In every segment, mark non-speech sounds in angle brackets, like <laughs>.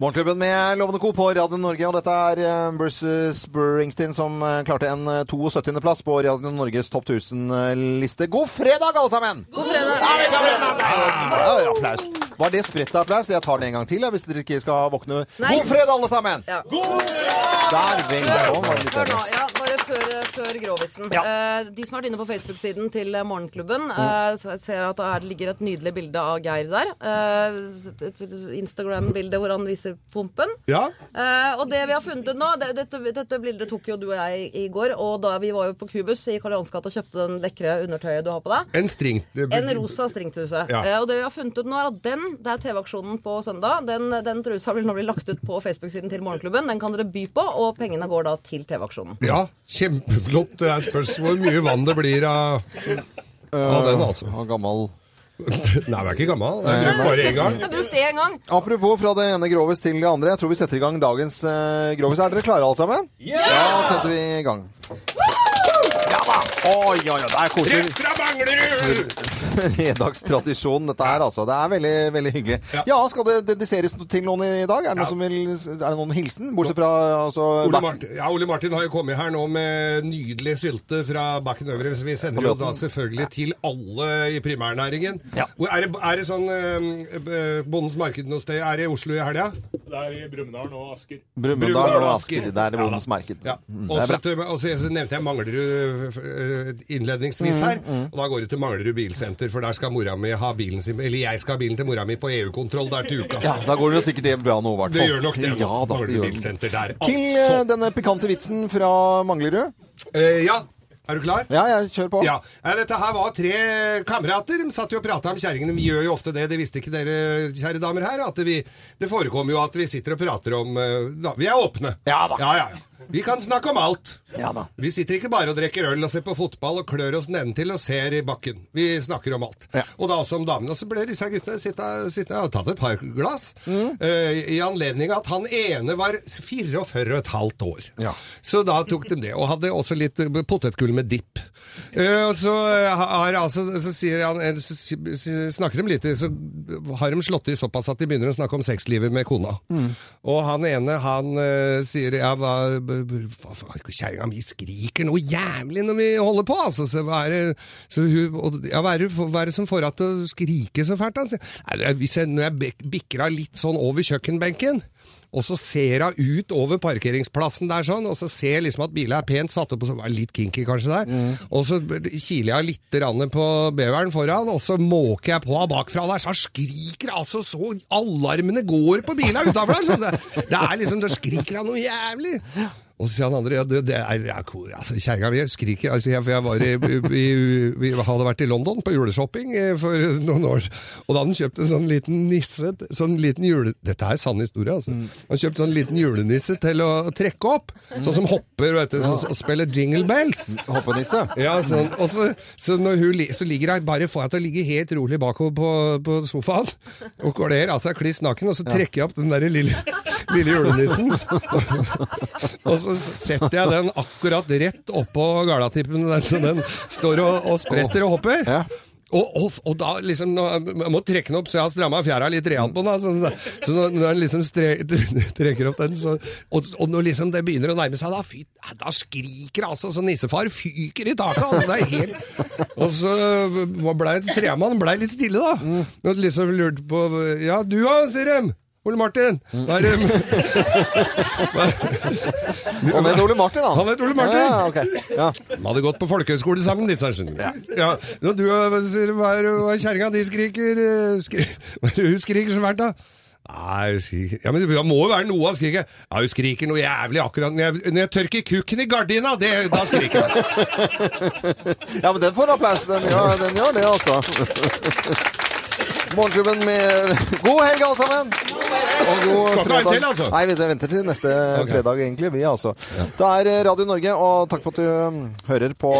Morgenklubben med Lovende Co. på Radio Norge, og dette er eh, Bruce Springsteen som eh, klarte en eh, 72.-plass på Radio Norges topp 1000-liste. God fredag, alle sammen! God fredag! Ja, vi tar fredag! Ja, applaus. Var det spredt applaus? Jeg tar det en gang til, hvis dere ikke skal våkne. Nei. God fredag, alle sammen! Ja. Der, vel sånn. Var det litt Ja, bare før, før grovisen. Ja. Eh, de som har vært inne på Facebook-siden til eh, Morgenklubben, eh, ser at det ligger et nydelig bilde av Geir der. Eh, Instagram-bilde hvor han viser pumpen. Ja. Eh, og det vi har funnet ut nå det, dette, dette bildet tok jo du og jeg i, går. Og da vi var jo på Cubus i Karl Johans gate og kjøpte den lekre undertøyet du har på deg. En string... En rosa stringtruse. Ja. Eh, og det vi har funnet ut nå, er at den, det er TV-aksjonen på søndag, den, den trusa vil nå bli lagt ut på Facebook-siden til Morgenklubben. Den kan dere by på, og pengene går da til TV-aksjonen. Ja, kjempeflott. Det er spørs hvor mye vann det blir av, av den, altså. Av gammel Nei, det er ikke gammel. Det er bare én gang. Jeg har brukt én gang. Apropos fra det ene grovis til det andre. Jeg tror vi setter i gang dagens uh, grovis. Er dere klare alle sammen? Ja! Da setter vi i gang. Ja da! Oi, oi, oi, det er koselig. Rett fra Manglerud! Fredagstradisjon, dette her, altså. Det er veldig, veldig hyggelig. Ja, skal det dediseres til noen i dag? Er det, noen som vil, er det noen hilsen? Bortsett fra altså, Ole Martin, ja, Ole Martin har jo kommet her nå med nydelig sylte fra Bakken Øvre. Så vi sender jo da selvfølgelig til alle i primærnæringen. Ja. Er, det, er det sånn eh, eh, Bondens marked noe sted? Er det i Oslo i helga? Det er i Brumunddal og Asker. Brumunddal og Asker. Asker. Det er det Ja da. marked. Ja. Mm, Og så til- nevnte jeg Manglerud eh, innledningsvis her. Og da går du til Manglerud bilsenter, for der skal mora mi ha bilen sin Eller jeg skal ha bilen til mora mi på EU-kontroll der til uka. Ja, da går det sikkert det bra nå, i hvert Det gjør nok det. Ja, da, det Manglerud gjør bilsenter der. Til eh, Altså. denne pikante vitsen fra Manglerud. Uh, ja. Er du klar? Ja, jeg kjør på. Ja, eh, Dette her var tre kamerater. De satt jo og prata om kjerringene. Vi gjør jo ofte det, det visste ikke dere, kjære damer her. At vi, det forekommer jo at vi sitter og prater om eh, da, Vi er åpne. Ja da. Ja, ja, ja. Vi kan snakke om alt. Ja da. Vi sitter ikke bare og drikker øl og ser på fotball og klør oss nedentil og ser i bakken. Vi snakker om alt. Ja. Og da også om damene. Og så ble disse guttene sitte, sitte og tatt et par glass Mm. uh, i anledning av at han ene var 44 og et halvt år. Ja. Så da tok de det, og hadde også litt potetgull med dipp. Uh, og så, eh, har, altså, så, han, snakker de litt, så har de slått i såpass at de begynner å snakke om sexlivet med kona. Og han ene, han uh, sier ja, hva- Kjerringa mi skriker noe jævlig når vi holder på, altså. Så hva er det, så hun, og, ja, hva, er det, hva er det som får henne til å skrike så fælt? Altså? hvis jeg, når jeg bikker av litt sånn over kjøkkenbenken, og så ser hun ut over parkeringsplassen der sånn, og så ser jeg liksom at bilen er pent satt opp, og så var litt kinky kanskje der. Og så kiler jeg litt på beveren foran, og så måker jeg på henne bakfra der, så han skriker altså så alarmene går på bilen utenfor der. Så det, det er liksom, det skriker han noe jævlig. Og så sier han andre ja, det, det er, ja, altså, Kjerringa mi skriker altså, jeg, For jeg var i, i, vi hadde vært i London på juleshopping eh, for noen år Og da hadde han kjøpt en sånn liten nisse Sånn liten jule... Dette er sann historie, altså. Han kjøpte sånn liten julenisse til å trekke opp. Sånn som hopper vet du, sånn, og spiller jingle bells. Hoppenisse. Ja, sånn. Og så, så, når hun, så ligger hun bare får jeg til å ligge helt rolig bakover på, på sofaen. Og kler av seg kliss naken, og så trekker jeg opp den der lille, lille julenissen. og så setter jeg den akkurat rett oppå galatippen, så den står og, og spretter og hopper. Ja. Og, og, og da liksom Jeg må trekke den opp, så jeg har stramma fjæra litt real på den. da, Så, når, når den liksom stre, <laughs> trekker opp den, så Og, og når liksom det begynner å nærme seg, da, fy, da skriker altså så nissefar fyker i taket. altså det er helt Og så blei tremann ble litt stille, da. Og liksom lurte på Ja, du da, sier de. Ole Martin. Hva er det <laughs> Og med Ole Martin, da. Han het Ole Martin. Ja, okay. Ja. De hadde gått på folkehøyskole sammen, disse. her. Ja. Når du sier hva er er kjerringa di skriker eh, skri, <laughs> hun skriker så fælt, da? Nei, hun skriker Ja, men det må jo være noe av skriket. Ja, hun skriker noe jævlig akkurat når jeg, når jeg tørker kukken i gardina, det, da skriker hun. <laughs> ja, men den får applaus. Den gjør, den gjør det, altså. Morgenklubben med God helg, alle sammen! Og god fredag. altså? Nei, vi venter til neste fredag, egentlig. Vi, altså. Det er Radio Norge, og takk for at du um, hører på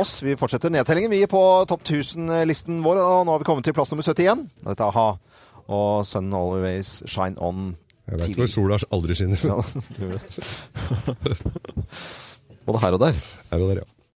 oss. Vi fortsetter nedtellingen. Vi er på topp 1000-listen vår, og nå har vi kommet til plass nummer 71. Dette er Ha. Og Sun Always Shine On TV. Jeg vet TV. hvor sola aldri skinner. <laughs> Både her og der. Her og der, ja.